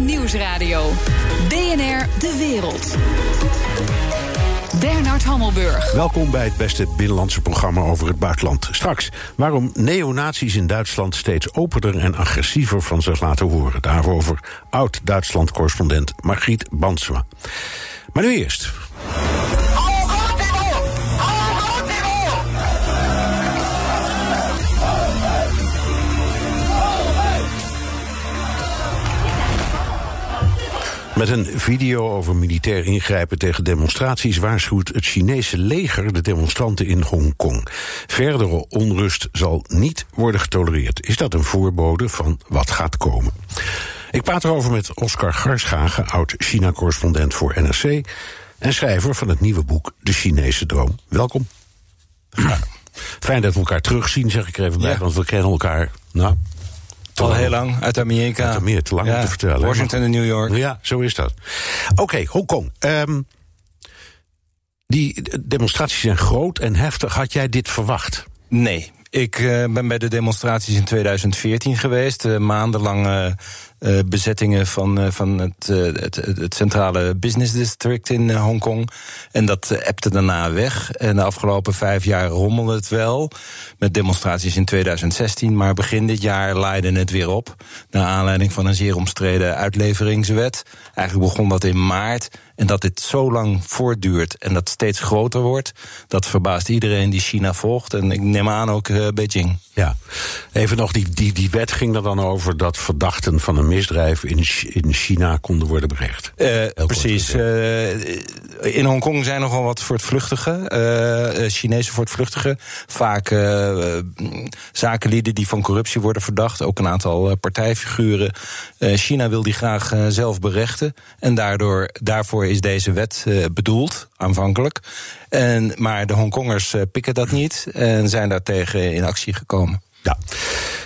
Nieuwsradio. BNR De Wereld. Bernard Hammelburg. Welkom bij het beste binnenlandse programma over het buitenland. Straks waarom neonazies in Duitsland steeds opener en agressiever van zich laten horen. Daarover oud-Duitsland-correspondent Margriet Bansma. Maar nu eerst. Met een video over militair ingrijpen tegen demonstraties waarschuwt het Chinese leger de demonstranten in Hongkong. Verdere onrust zal niet worden getolereerd. Is dat een voorbode van wat gaat komen? Ik praat erover met Oscar Garschagen, oud-China-correspondent voor NRC en schrijver van het nieuwe boek De Chinese Droom. Welkom. Fijn dat we elkaar terugzien, zeg ik er even bij, Ja. want we kennen elkaar. Nou, Al heel lang, uit Amerika. Uit Amerika, te lang om te vertellen. Washington en New York. Ja, zo is dat. Oké, Hongkong. Ehm, die demonstraties zijn groot en heftig. Had jij dit verwacht? Nee, ik eh, ben bij de demonstraties in 2014 geweest. eh, maandenlange eh, bezettingen van, eh, van het, eh, het, het, het centrale business district in Hongkong. En dat ebte daarna weg. En de afgelopen vijf jaar rommelde het wel. Met demonstraties in 2016. Maar begin dit jaar laaide het weer op. Naar aanleiding van een zeer omstreden uitleveringswet. Eigenlijk begon dat in maart. En dat dit zo lang voortduurt en dat steeds groter wordt, dat verbaast iedereen die China volgt. En ik neem aan ook Beijing. Ja. Even nog, die, die, die wet ging er dan over dat verdachten van een misdrijf in, in China konden worden berecht. Eh, precies. eh, in Hongkong zijn nogal wat voortvluchtigen, eh, Chinezen voortvluchtigen. Vaak zakenlieden die van corruptie worden verdacht. Ook een aantal partijfiguren. China wil die graag zelf berechten. En daardoor, daarvoor is deze wet bedoeld, aanvankelijk. En, maar de Hongkongers pikken dat niet en zijn daartegen in actie gekomen. Ja.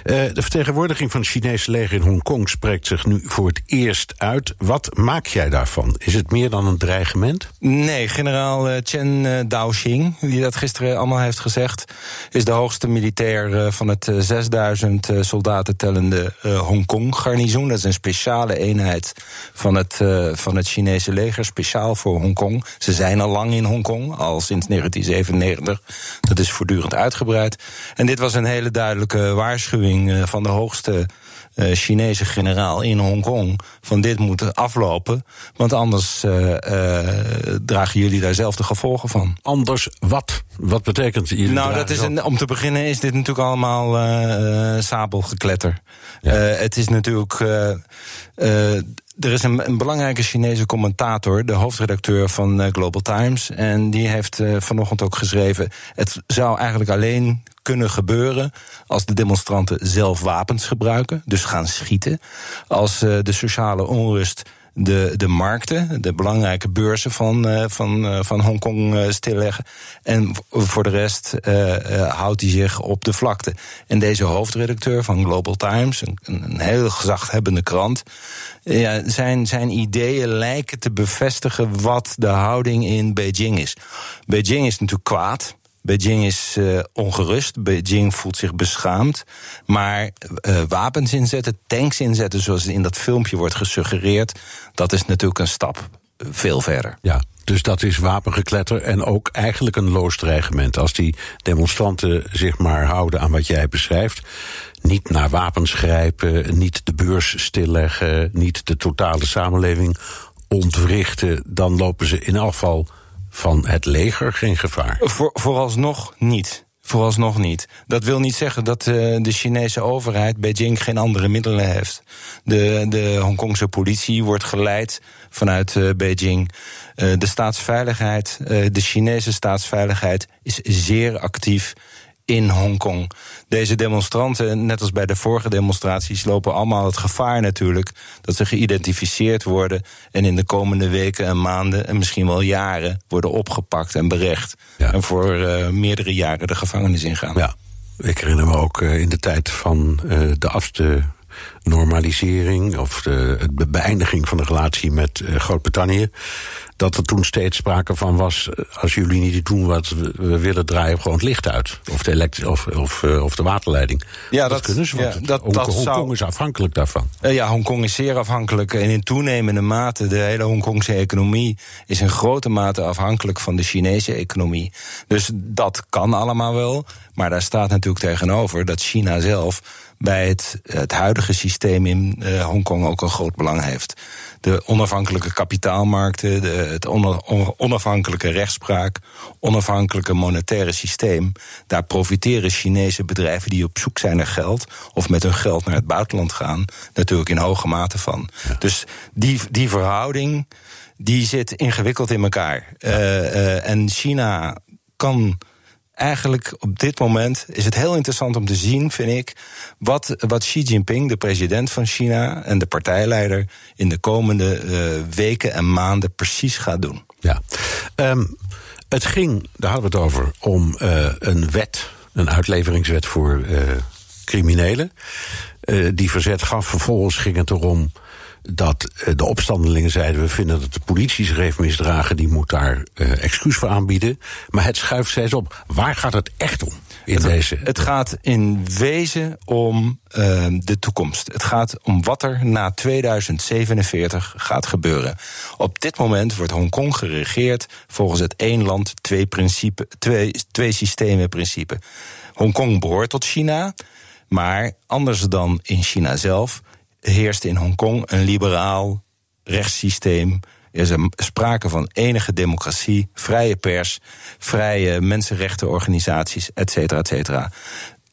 Eh, de vertegenwoordiging van het Chinese leger in Hongkong spreekt zich nu voor het eerst uit. Wat maak jij daarvan? Is het meer dan een dreigement? Nee, generaal eh, Chen eh, Daoxing, die dat gisteren allemaal heeft gezegd, is de hoogste militair van het eh, 6000 eh, soldaten tellende Hongkong-garnizoen. Dat is een speciale eenheid van het, van het Chinese leger, speciaal voor Hongkong. Ze zijn al lang in Hongkong, al sinds 1997. Dat is voortdurend uitgebreid. En dit was een hele duidelijke waarschuwing eh, van de hoogste eh, Chinese generaal in Hongkong. Van dit moet aflopen, want anders eh, dragen jullie daar zelf de gevolgen van. Anders wat? Wat betekent jullie Nou, dat is een, om te beginnen is dit natuurlijk allemaal sabelgekletter. Ja. Het is natuurlijk. Er is een, een belangrijke Chinese commentator, de hoofdredacteur van eh, Global Times. En die heeft eh, vanochtend ook geschreven. Het zou eigenlijk alleen kunnen gebeuren als de demonstranten zelf wapens gebruiken, dus gaan schieten. Als eh, de sociale onrust de, de markten, de belangrijke beurzen van, eh, van, eh, van Hongkong eh, stilleggen. En voor de rest houdt hij zich op de vlakte. En deze hoofdredacteur van Global Times, een, een heel gezaghebbende krant. Zijn, zijn ideeën lijken te bevestigen wat de houding in Beijing is. Beijing is natuurlijk kwaad. Beijing is eh, ongerust. Beijing voelt zich beschaamd. Maar eh, wapens inzetten, tanks inzetten, zoals in dat filmpje wordt gesuggereerd, dat is natuurlijk een stap eh, veel verder. Ja, dus dat is wapengekletter en ook eigenlijk een loos dreigement. Als die demonstranten zich maar houden aan wat jij beschrijft. Niet naar wapens grijpen, niet de beurs stilleggen, niet de totale samenleving ontwrichten, dan lopen ze in geval van het leger geen gevaar. Voor, vooralsnog niet. Vooralsnog niet. Dat wil niet zeggen dat eh, de Chinese overheid Beijing geen andere middelen heeft. De, de Hongkongse politie wordt geleid vanuit eh, Beijing. Eh, de staatsveiligheid, de Chinese staatsveiligheid is zeer actief in Hongkong. Deze demonstranten, net als bij de vorige demonstraties, lopen allemaal het gevaar natuurlijk dat ze geïdentificeerd worden en in de komende weken en maanden en misschien wel jaren worden opgepakt en berecht. Ja. En voor eh, meerdere jaren de gevangenis ingaan. Ja, ik herinner me ook eh, in de tijd van eh, de afste normalisering of de, de beëindiging van de relatie met uh, Groot-Brittannië dat er toen steeds sprake van was... Eh, als jullie niet doen wat we willen, draaien gewoon het licht uit. Of de, elekt of, of, uh, of de waterleiding. Ja, dat, dat kunnen ze, want ja, dat, Hong, dat Hongkong zou... is afhankelijk daarvan. Ja, Hongkong is zeer afhankelijk. En in toenemende mate, de hele Hongkongse economie... is in grote mate afhankelijk van de Chinese economie. Dus dat kan allemaal wel. Maar daar staat natuurlijk tegenover dat China zelf bij het, het huidige systeem in uh, Hongkong ook een groot belang heeft de onafhankelijke kapitaalmarkten, de, het onafhankelijke rechtspraak, onafhankelijke monetaire systeem. Daar profiteren Chinese bedrijven die op zoek zijn naar geld of met hun geld naar het buitenland gaan, natuurlijk in hoge mate van. Dus die, die verhouding die zit ingewikkeld in elkaar. Uh, uh, en China kan eigenlijk op dit moment is het heel interessant om te zien, vind ik, wat, wat Xi Jinping, de president van China en de partijleider, in de komende uh, weken en maanden precies gaat doen. Ja. Um, het ging, daar hadden we het over, om uh, een wet, een uitleveringswet voor uh, criminelen. die verzet gaf. Vervolgens ging het erom dat eh, de opstandelingen zeiden... we vinden dat de politie zich heeft misdragen... die moet daar uh, excuus voor aanbieden. Maar het schuift steeds op. Waar gaat het echt om? In het, deze... het gaat in wezen om uh, de toekomst. Het gaat om wat er na 2047 gaat gebeuren. Op dit moment wordt Hongkong geregeerd volgens het één land, twee, principe, twee, twee systemen principe. Hongkong behoort tot China, maar anders dan in China zelf heerst in Hongkong een liberaal rechtssysteem. Er is sprake van enige democratie, vrije pers, vrije mensenrechtenorganisaties, et cetera, et cetera.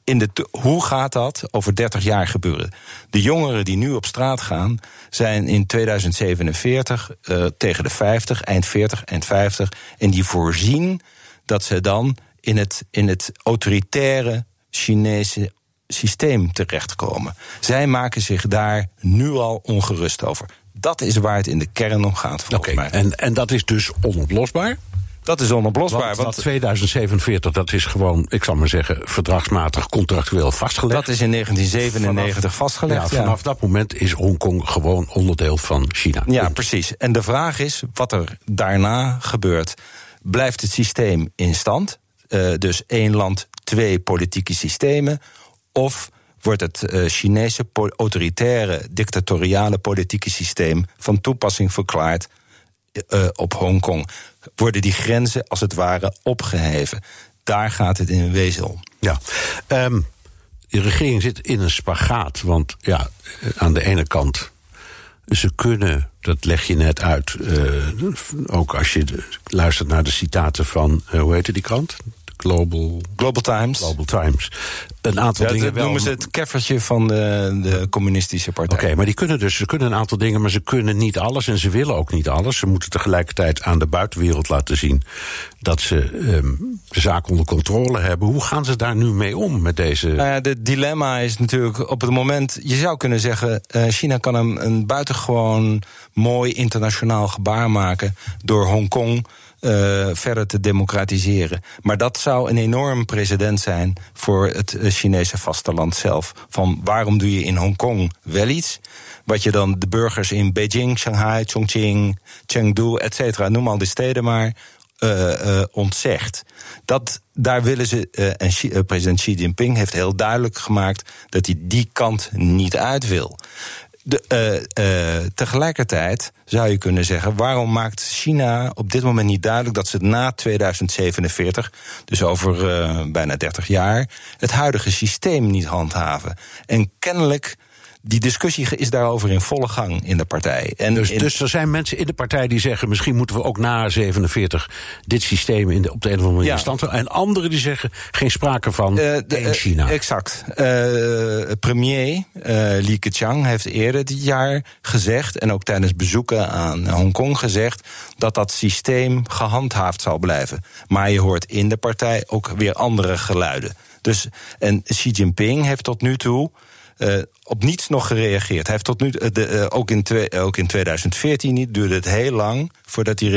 In de hoe gaat dat over 30 jaar gebeuren? De jongeren die nu op straat gaan, zijn in 2047 uh, tegen de 50, eind 40, eind 50. En die voorzien dat ze dan in het, in het autoritaire Chinese systeem terechtkomen. Zij maken zich daar nu al ongerust over. Dat is waar het in de kern om gaat, volgens okay, mij. En, en dat is dus onoplosbaar? Dat is onoplosbaar. Want, want 2047, dat is gewoon, ik zal maar zeggen, verdragsmatig, contractueel vastgelegd. Dat is in 1997 vastgelegd. Ja, vanaf dat moment is Hongkong gewoon onderdeel van China. Ja, precies. En de vraag is wat er daarna gebeurt. Blijft het systeem in stand? Uh, dus één land, twee politieke systemen? Of wordt het uh, Chinese autoritaire, dictatoriale politieke systeem van toepassing verklaard uh, op Hongkong? Worden die grenzen als het ware opgeheven? Daar gaat het in wezen om. Ja. Um, de regering zit in een spagaat. Want ja, aan de ene kant ze kunnen, dat leg je net uit, ook als je luistert naar de citaten van, hoe heette die krant? Global, Global Times. Global Times. Een aantal dingen. Dat noemen ze het keffertje van de, de communistische partij. Oké, maar die kunnen dus, ze kunnen een aantal dingen, maar ze kunnen niet alles en ze willen ook niet alles. Ze moeten tegelijkertijd aan de buitenwereld laten zien dat ze um, de zaak onder controle hebben. Hoe gaan ze daar nu mee om met deze. Nou ja, het dilemma is natuurlijk op het moment. Je zou kunnen zeggen: uh, China kan een, een buitengewoon mooi internationaal gebaar maken door Hongkong uh, verder te democratiseren. Maar dat zou een enorm precedent zijn voor het eh, Chinese vasteland zelf. Van waarom doe je in Hongkong wel iets? Wat je dan de burgers in Beijing, Shanghai, Chongqing, Chengdu, et cetera, noem al die steden maar, uh, ontzegt. Dat, daar willen ze, en president Xi Jinping heeft heel duidelijk gemaakt dat hij die kant niet uit wil. De, uh, uh, tegelijkertijd zou je kunnen zeggen: waarom maakt China op dit moment niet duidelijk dat ze na 2047, dus over uh, bijna 30 jaar, het huidige systeem niet handhaven? En kennelijk die discussie is daarover in volle gang in de partij. En dus, dus er zijn mensen in de partij die zeggen... misschien moeten we ook na 47 dit systeem in de, op de een of andere manier ja. stand houden. En anderen die zeggen geen sprake van uh, de, in China. Uh, exact. Uh, premier Li Keqiang heeft eerder dit jaar gezegd... en ook tijdens bezoeken aan Hongkong gezegd... dat dat systeem gehandhaafd zal blijven. Maar je hoort in de partij ook weer andere geluiden. Dus, en Xi Jinping heeft tot nu toe uh, op niets nog gereageerd. Hij heeft tot nu uh, de, uh, ook, in twee, ook in 2014 niet, duurde het heel lang voordat hij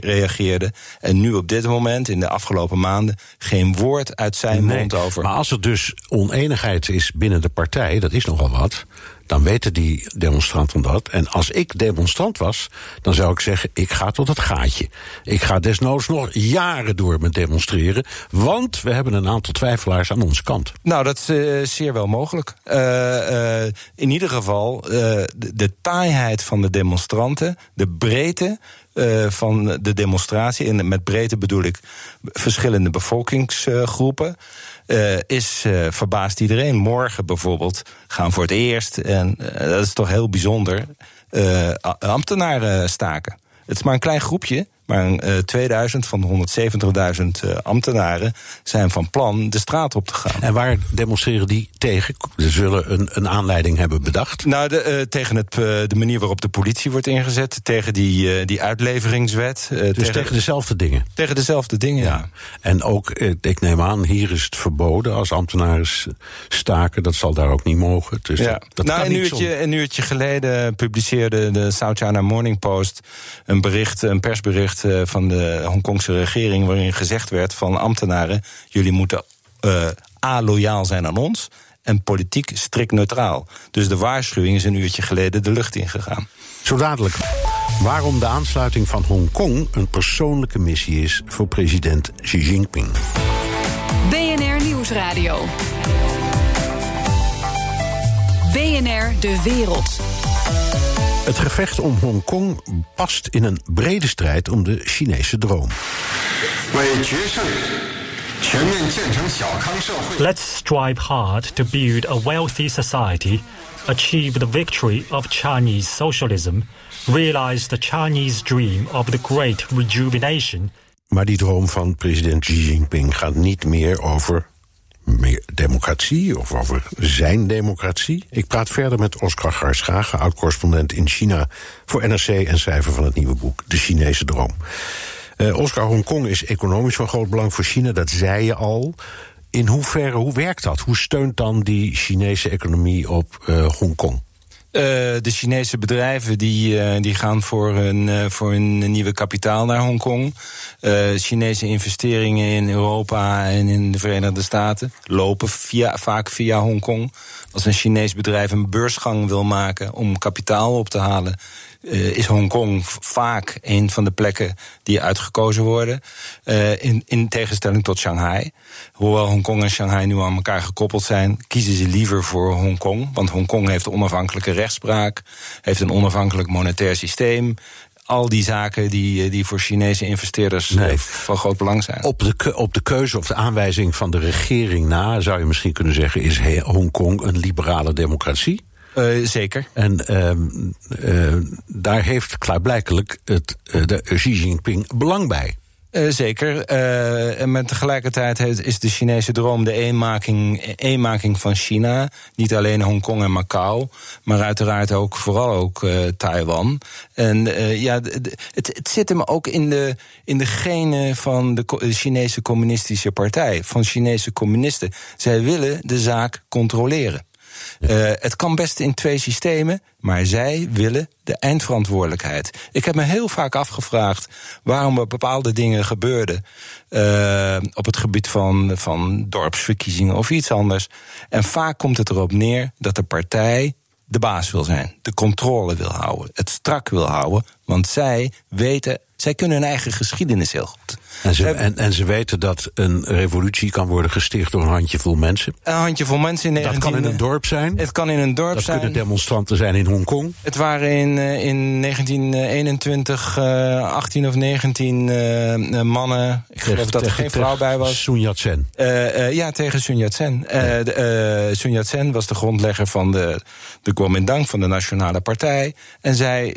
reageerde. En nu op dit moment, in de afgelopen maanden, geen woord uit zijn nee, mond over. Maar als er dus oneenigheid is binnen de partij, dat is nogal wat dan weten die demonstranten dat. En als ik demonstrant was, dan zou ik zeggen: ik ga tot het gaatje. Ik ga desnoods nog jaren door met demonstreren, want we hebben een aantal twijfelaars aan onze kant. Nou, dat is uh, zeer wel mogelijk. Uh, uh, in ieder geval, de, taaiheid van de demonstranten, de breedte van de demonstratie. En met breedte bedoel ik verschillende bevolkingsgroepen. Uh, is uh, verbaast iedereen. Morgen bijvoorbeeld gaan voor het eerst, en dat is toch heel bijzonder, ambtenaren staken. Het is maar een klein groepje, maar uh, 2000 van de 170.000 uh, ambtenaren zijn van plan de straat op te gaan. En waar demonstreren die tegen? Ze zullen een, een aanleiding hebben bedacht. Nou, de, uh, tegen het, de manier waarop de politie wordt ingezet, tegen die, die uitleveringswet. dus tegen, tegen, dezelfde dingen? Tegen dezelfde dingen, ja. ja. En ook, ik neem aan, hier is het verboden als ambtenaren staken. Dat zal daar ook niet mogen. Dus ja. dat, dat nou, een, uurtje, een uurtje geleden publiceerde de South China Morning Post een bericht, een persbericht van de Hongkongse regering, waarin gezegd werd van ambtenaren: jullie moeten uh, a loyaal zijn aan ons en politiek strikt neutraal. Dus de waarschuwing is een uurtje geleden de lucht ingegaan. Zo dadelijk. Waarom de aansluiting van Hongkong een persoonlijke missie is voor president Xi Jinping. BNR Nieuwsradio. BNR De Wereld. Het gevecht om Hongkong past in een brede strijd om de Chinese droom. Let's strive hard to build a wealthy society, achieve the victory of Chinese socialism, realize the Chinese dream of the great rejuvenation. Maar die droom van president Xi Jinping gaat niet meer over meer democratie of over zijn democratie. Ik praat verder met Oscar Garschagen, oud-correspondent in China voor NRC en schrijver van het nieuwe boek De Chinese Droom. Uh, Oscar, Hongkong is economisch van groot belang voor China, dat zei je al. In hoeverre, hoe werkt dat? Hoe steunt dan die Chinese economie op uh, Hongkong? Uh, de Chinese bedrijven die, uh, die gaan voor hun, uh, voor hun nieuwe kapitaal naar Hongkong. Chinese investeringen in Europa en in de Verenigde Staten lopen via, vaak via Hongkong. Als een Chinees bedrijf een beursgang wil maken om kapitaal op te halen, uh, is Hongkong vaak een van de plekken die uitgekozen worden. Uh, in, in tegenstelling tot Shanghai. Hoewel Hongkong en Shanghai nu aan elkaar gekoppeld zijn, kiezen ze liever voor Hongkong. Want Hongkong heeft onafhankelijke rechtspraak, heeft een onafhankelijk monetair systeem al die zaken die, die voor Chinese investeerders nee. van groot belang zijn. Op de, op de keuze of de aanwijzing van de regering na, zou je misschien kunnen zeggen, is Hongkong een liberale democratie? Uh, zeker. En uh, uh, daar heeft klaarblijkelijk het, de Xi Jinping belang bij. Zeker. En met tegelijkertijd is de Chinese droom de eenmaking, eenmaking van China. Niet alleen Hongkong en Macau, maar uiteraard ook vooral ook Taiwan. En ja, het, het zit hem ook in de, in de genen van de Chinese Communistische Partij, van Chinese communisten. Zij willen de zaak controleren. Uh, het kan best in twee systemen, maar zij willen de eindverantwoordelijkheid. Ik heb me heel vaak afgevraagd waarom er bepaalde dingen gebeurden uh, op het gebied van, van dorpsverkiezingen of iets anders. En vaak komt het erop neer dat de partij de baas wil zijn, de controle wil houden, het strak wil houden, want zij weten, zij kunnen hun eigen geschiedenis heel goed. En ze, en, en ze weten dat een revolutie kan worden gesticht door een handjevol mensen. Een handjevol mensen in 19... Dat kan in een dorp zijn. Het kan in een dorp dat zijn. Dat kunnen demonstranten zijn in Hongkong. Het waren in, in 1921 uh, 18 of 19 uh, mannen. Ik geloof dat er geen vrouw bij was. Sun Yat-sen. Uh, ja, tegen Sun Yat-sen. Ja. Sun Yat-sen was de grondlegger van de, de Kuomintang, van de Nationale Partij. En zij,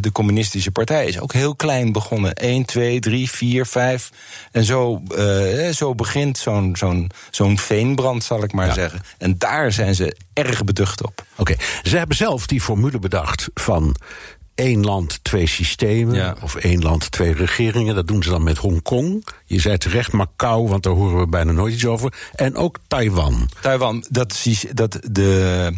de Communistische Partij, is ook heel klein begonnen. 1, 2, 3, 4, 5. En zo, uh, zo begint zo'n zo'n zo'n veenbrand, zal ik maar ja. zeggen. En daar zijn ze erg beducht op. Oké, okay. ze hebben zelf die formule bedacht van één land, twee systemen. Ja. Of één land, twee regeringen. Dat doen ze dan met Hongkong. Je zei terecht Macau, want daar horen we bijna nooit iets over. En ook Taiwan. Taiwan, dat, dat de.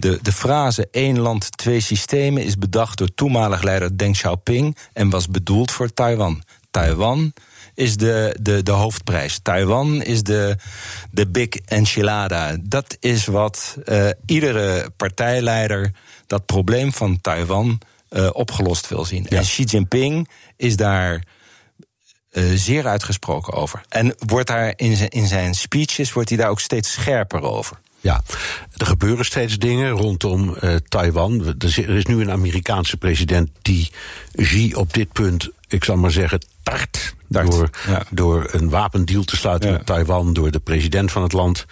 De, de frase één land, twee systemen is bedacht door toenmalig leider Deng Xiaoping en was bedoeld voor Taiwan. Taiwan is de, de, de hoofdprijs. Taiwan is de, de big enchilada. Dat is wat uh, iedere partijleider dat probleem van Taiwan uh, opgelost wil zien. Ja. En Xi Jinping is daar uh, zeer uitgesproken over. En wordt daar in zijn, in zijn speeches wordt hij daar ook steeds scherper over. Ja, er gebeuren steeds dingen rondom uh, Taiwan. Er is nu een Amerikaanse president die Xi op dit punt, ik zal maar zeggen, tart. Door, ja. door een wapendeal te sluiten ja. met Taiwan, door de president van het land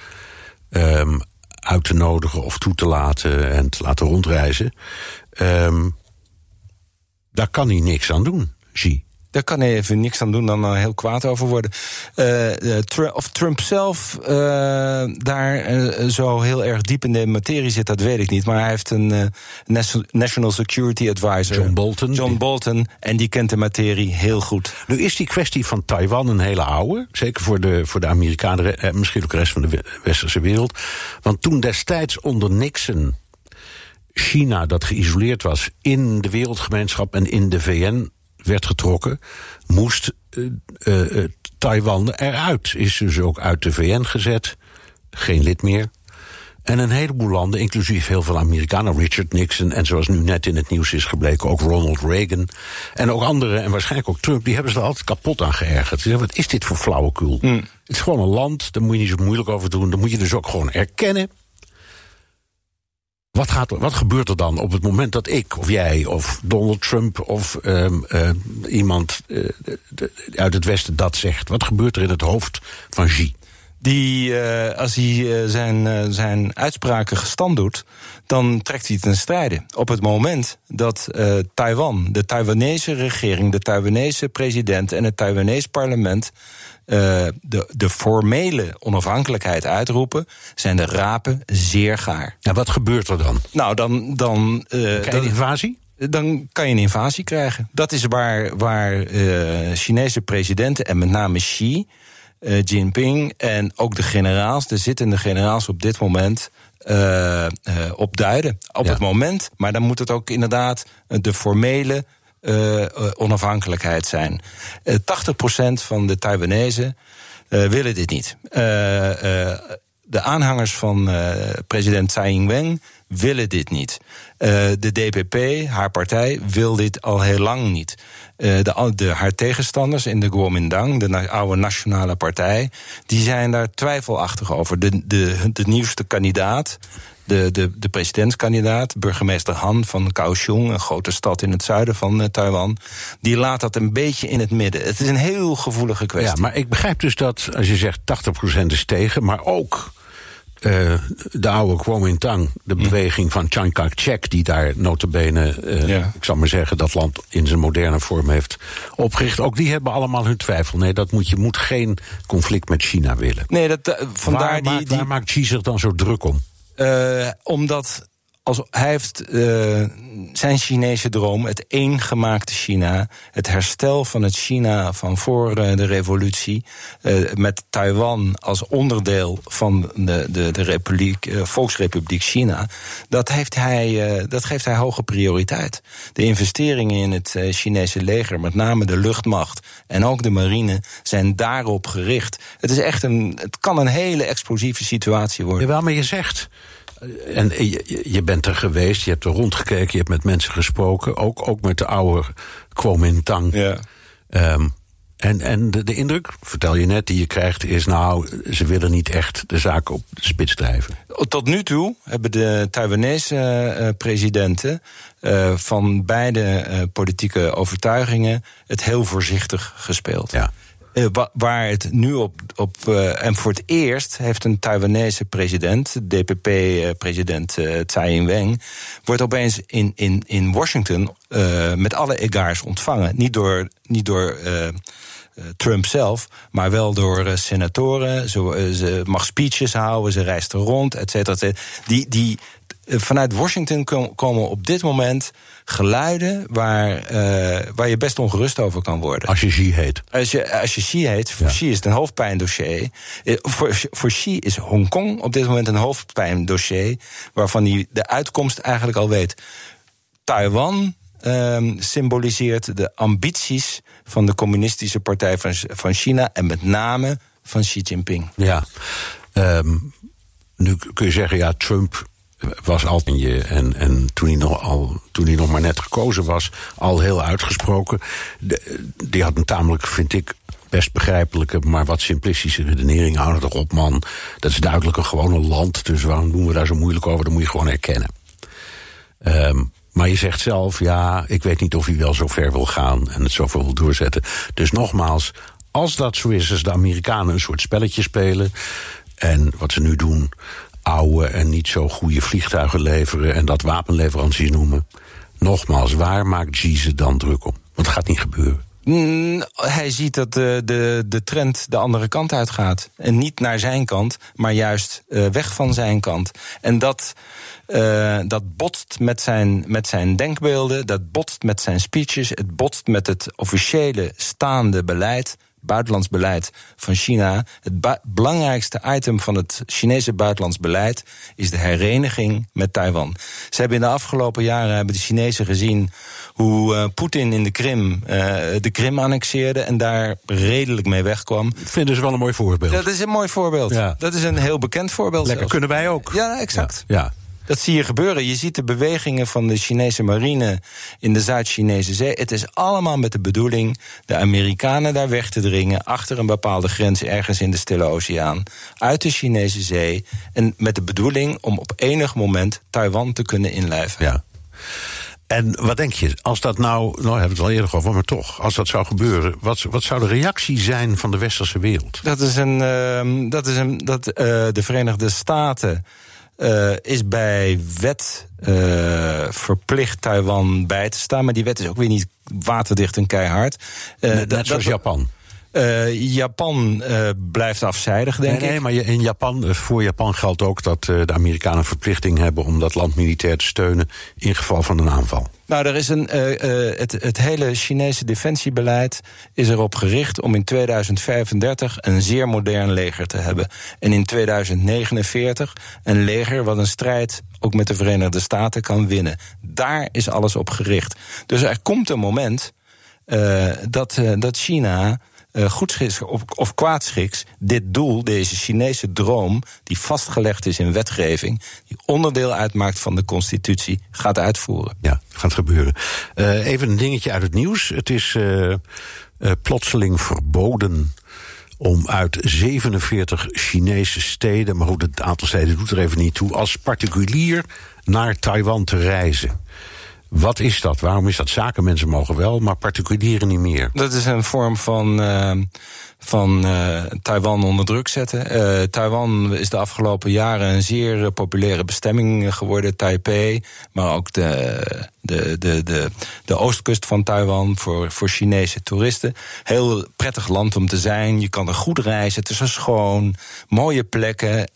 um, uit te nodigen of toe te laten en te laten rondreizen. Um, daar kan hij niks aan doen, Xi. Daar kan hij even niks aan doen dan uh, heel kwaad over worden. Uh, Trump, of Trump zelf daar zo heel erg diep in de materie zit, dat weet ik niet. Maar hij heeft een National Security Advisor. John Bolton. John Bolton. En die kent de materie heel goed. Nu is die kwestie van Taiwan een hele oude. Zeker voor de, voor de Amerikanen, en misschien ook de rest van de westerse wereld. Want toen destijds onder Nixon. China, dat geïsoleerd was in de wereldgemeenschap en in de VN, werd getrokken, moest uh, uh, Taiwan eruit. Is dus ook uit de VN gezet, geen lid meer. En een heleboel landen, inclusief heel veel Amerikanen, Richard Nixon en zoals nu net in het nieuws is gebleken, ook Ronald Reagan. En ook anderen, en waarschijnlijk ook Trump, die hebben ze er altijd kapot aan geërgerd. Ze zeggen, wat is dit voor flauwekul? Mm. Het is gewoon een land, daar moet je niet zo moeilijk over doen. Dan moet je dus ook gewoon erkennen wat, gaat wat gebeurt er dan op het moment dat ik of jij of Donald Trump of um, uh, iemand de, uit het Westen dat zegt? Wat gebeurt er in het hoofd van Xi? Die, uh, als hij zijn, zijn uitspraken gestand doet, dan trekt hij ten strijde. Op het moment dat Taiwan, de Taiwanese regering, de Taiwanese president en het Taiwanese parlement uh, de, de formele onafhankelijkheid uitroepen, zijn de rapen zeer gaar. Ja, wat gebeurt er dan? Nou, dan. dan uh, Krijg je een invasie? Dan kan je een invasie krijgen. Dat is waar, waar Chinese presidenten en met name Xi Jinping en ook de generaals, de zittende generaals op dit moment. Uh, op duiden. Op ja. het moment. Maar dan moet het ook inderdaad de formele uh, onafhankelijkheid zijn. Uh, 80% van de Taiwanese willen dit niet. de aanhangers van president Tsai Ing-wen willen dit niet. de DPP, haar partij, wil dit al heel lang niet. de, de, haar tegenstanders in de Kuomintang, de oude nationale partij, die zijn daar twijfelachtig over. De, de, de nieuwste kandidaat, de, de, de presidentskandidaat, burgemeester Han van Kaohsiung, een grote stad in het zuiden van uh, Taiwan, die laat dat een beetje in het midden. Het is een heel gevoelige kwestie. Ja, maar ik begrijp dus dat als je zegt 80% is tegen, maar ook uh, de oude Kuomintang, de beweging van Chiang Kai-shek... die daar notabene, uh, ja. ik zal maar zeggen... dat land in zijn moderne vorm heeft opgericht... ook die hebben allemaal hun twijfel. Nee, dat moet, je moet geen conflict met China willen. Nee, dat, uh, vandaar waar, die, waar, die... waar maakt Xi zich dan zo druk om? Uh, omdat als, hij heeft uh, zijn Chinese droom, het eengemaakte China, het herstel van het China van voor uh, de revolutie, uh, met Taiwan als onderdeel van de, de, de Republiek, Volksrepubliek China, dat, heeft hij, dat geeft hij hoge prioriteit. De investeringen in het Chinese leger, met name de luchtmacht en ook de marine, zijn daarop gericht. Het is echt een, het kan een hele explosieve situatie worden. Jawel, maar je zegt en je, je, bent er geweest, je hebt er rondgekeken, je hebt met mensen gesproken, ook, ook met de oude Kuomintang. Ja. Um, en, en de, de, indruk, vertel je net, die je krijgt, is nou, ze willen niet echt de zaak op de spits drijven. Tot nu toe hebben de Taiwanese uh, presidenten uh, van beide uh, politieke overtuigingen het heel voorzichtig gespeeld. Ja. Uh, waar het nu op. op uh, en voor het eerst heeft een Taiwanese president, DPP-president uh, Tsai Ing-wen, wordt opeens in, in, in Washington met alle egaars ontvangen. Niet door. Niet door Trump zelf, maar wel door senatoren. Ze, ze, mag speeches houden, ze reist er rond, et cetera. Die, die, vanuit Washington komen op dit moment geluiden waar, uh, waar je best ongerust over kan worden. Als je Xi heet. Als je, als je Xi heet, voor ja. Xi is het een hoofdpijndossier. Uh, voor, voor Xi is Hongkong op dit moment een hoofdpijndossier... waarvan hij de uitkomst eigenlijk al weet. Taiwan ehm, symboliseert de ambities van de Communistische Partij van, van China en met name van Xi Jinping. Ja, ehm, nu kun je zeggen, ja, Trump was al je en, en toen, hij nog al, toen hij nog maar net gekozen was, al heel uitgesproken. die had een tamelijk, vind ik, best begrijpelijke, maar wat simplistische redenering. Hou toch op, man. Dat is duidelijk een gewone land, dus waarom doen we daar zo moeilijk over? Dat moet je gewoon erkennen. Um, maar je zegt zelf, ja, ik weet niet of hij wel zo ver wil gaan en het zoveel wil doorzetten. Dus nogmaals, als dat zo is, als de Amerikanen een soort spelletje spelen. En wat ze nu doen, oude en niet zo goede vliegtuigen leveren en dat wapenleveranties noemen. Nogmaals, waar maakt Xi ze dan druk om? Want het gaat niet gebeuren. Mm, hij ziet dat de, de, de trend de andere kant uitgaat. En niet naar zijn kant, maar juist uh, weg van zijn kant. En dat, uh, dat botst met zijn, met zijn denkbeelden, dat botst met zijn speeches, het botst met het officiële staande beleid buitenlands beleid van China. Het belangrijkste item van het Chinese buitenlands beleid is de hereniging met Taiwan. Ze hebben in de afgelopen jaren hebben de Chinezen gezien hoe uh, Poetin in de Krim uh, de Krim annexeerde en daar redelijk mee wegkwam. Vinden ze wel een mooi voorbeeld. Dat is een mooi voorbeeld. Ja. Dat is een heel bekend voorbeeld. Lekker kunnen wij ook. Ja, exact. ja. Dat zie je gebeuren. Je ziet de bewegingen van de Chinese marine in de Zuid-Chinese zee. Het is allemaal met de bedoeling de Amerikanen daar weg te dringen achter een bepaalde grens ergens in de Stille Oceaan, uit de Chinese zee. En met de bedoeling om op enig moment Taiwan te kunnen inlijven. Ja. En wat denk je, als dat nou, nou hebben we het al eerder over, maar toch, als dat zou gebeuren, wat, wat zou de reactie zijn van de westerse wereld? Dat is een, uh, dat is een, dat uh, de Verenigde Staten uh, is bij wet uh, verplicht Taiwan bij te staan. Maar die wet is ook weer niet waterdicht en keihard. Uh, net, net zoals Japan. Uh, Japan uh, blijft afzijdig, denk nee, ik. Nee, maar in Japan, eh, voor Japan geldt ook dat de Amerikanen verplichting hebben om dat land militair te steunen in geval van een aanval. Nou, er is een, het, het hele Chinese defensiebeleid is erop gericht om in 2035 een zeer modern leger te hebben. En in 2049 een leger wat een strijd ook met de Verenigde Staten kan winnen. Daar is alles op gericht. Dus er komt een moment dat, dat China uh, goedschiks of, of kwaadschiks dit doel, deze Chinese droom, die vastgelegd is in wetgeving, die onderdeel uitmaakt van de constitutie, gaat uitvoeren. Ja, gaat gebeuren. Uh, even een dingetje uit het nieuws. Het is uh, plotseling verboden om uit 47 Chinese steden, maar goed, het aantal steden doet er even niet toe, als particulier naar Taiwan te reizen. Wat is dat? Waarom is dat? Zakenmensen mogen wel, maar particulieren niet meer. Dat is een vorm van, uh, van uh, Taiwan onder druk zetten. Uh, Taiwan is de afgelopen jaren een zeer populaire bestemming geworden. Taipei, maar ook de, de, de, de, de oostkust van Taiwan voor, voor Chinese toeristen. Heel prettig land om te zijn. Je kan er goed reizen. Het is er schoon. Mooie plekken.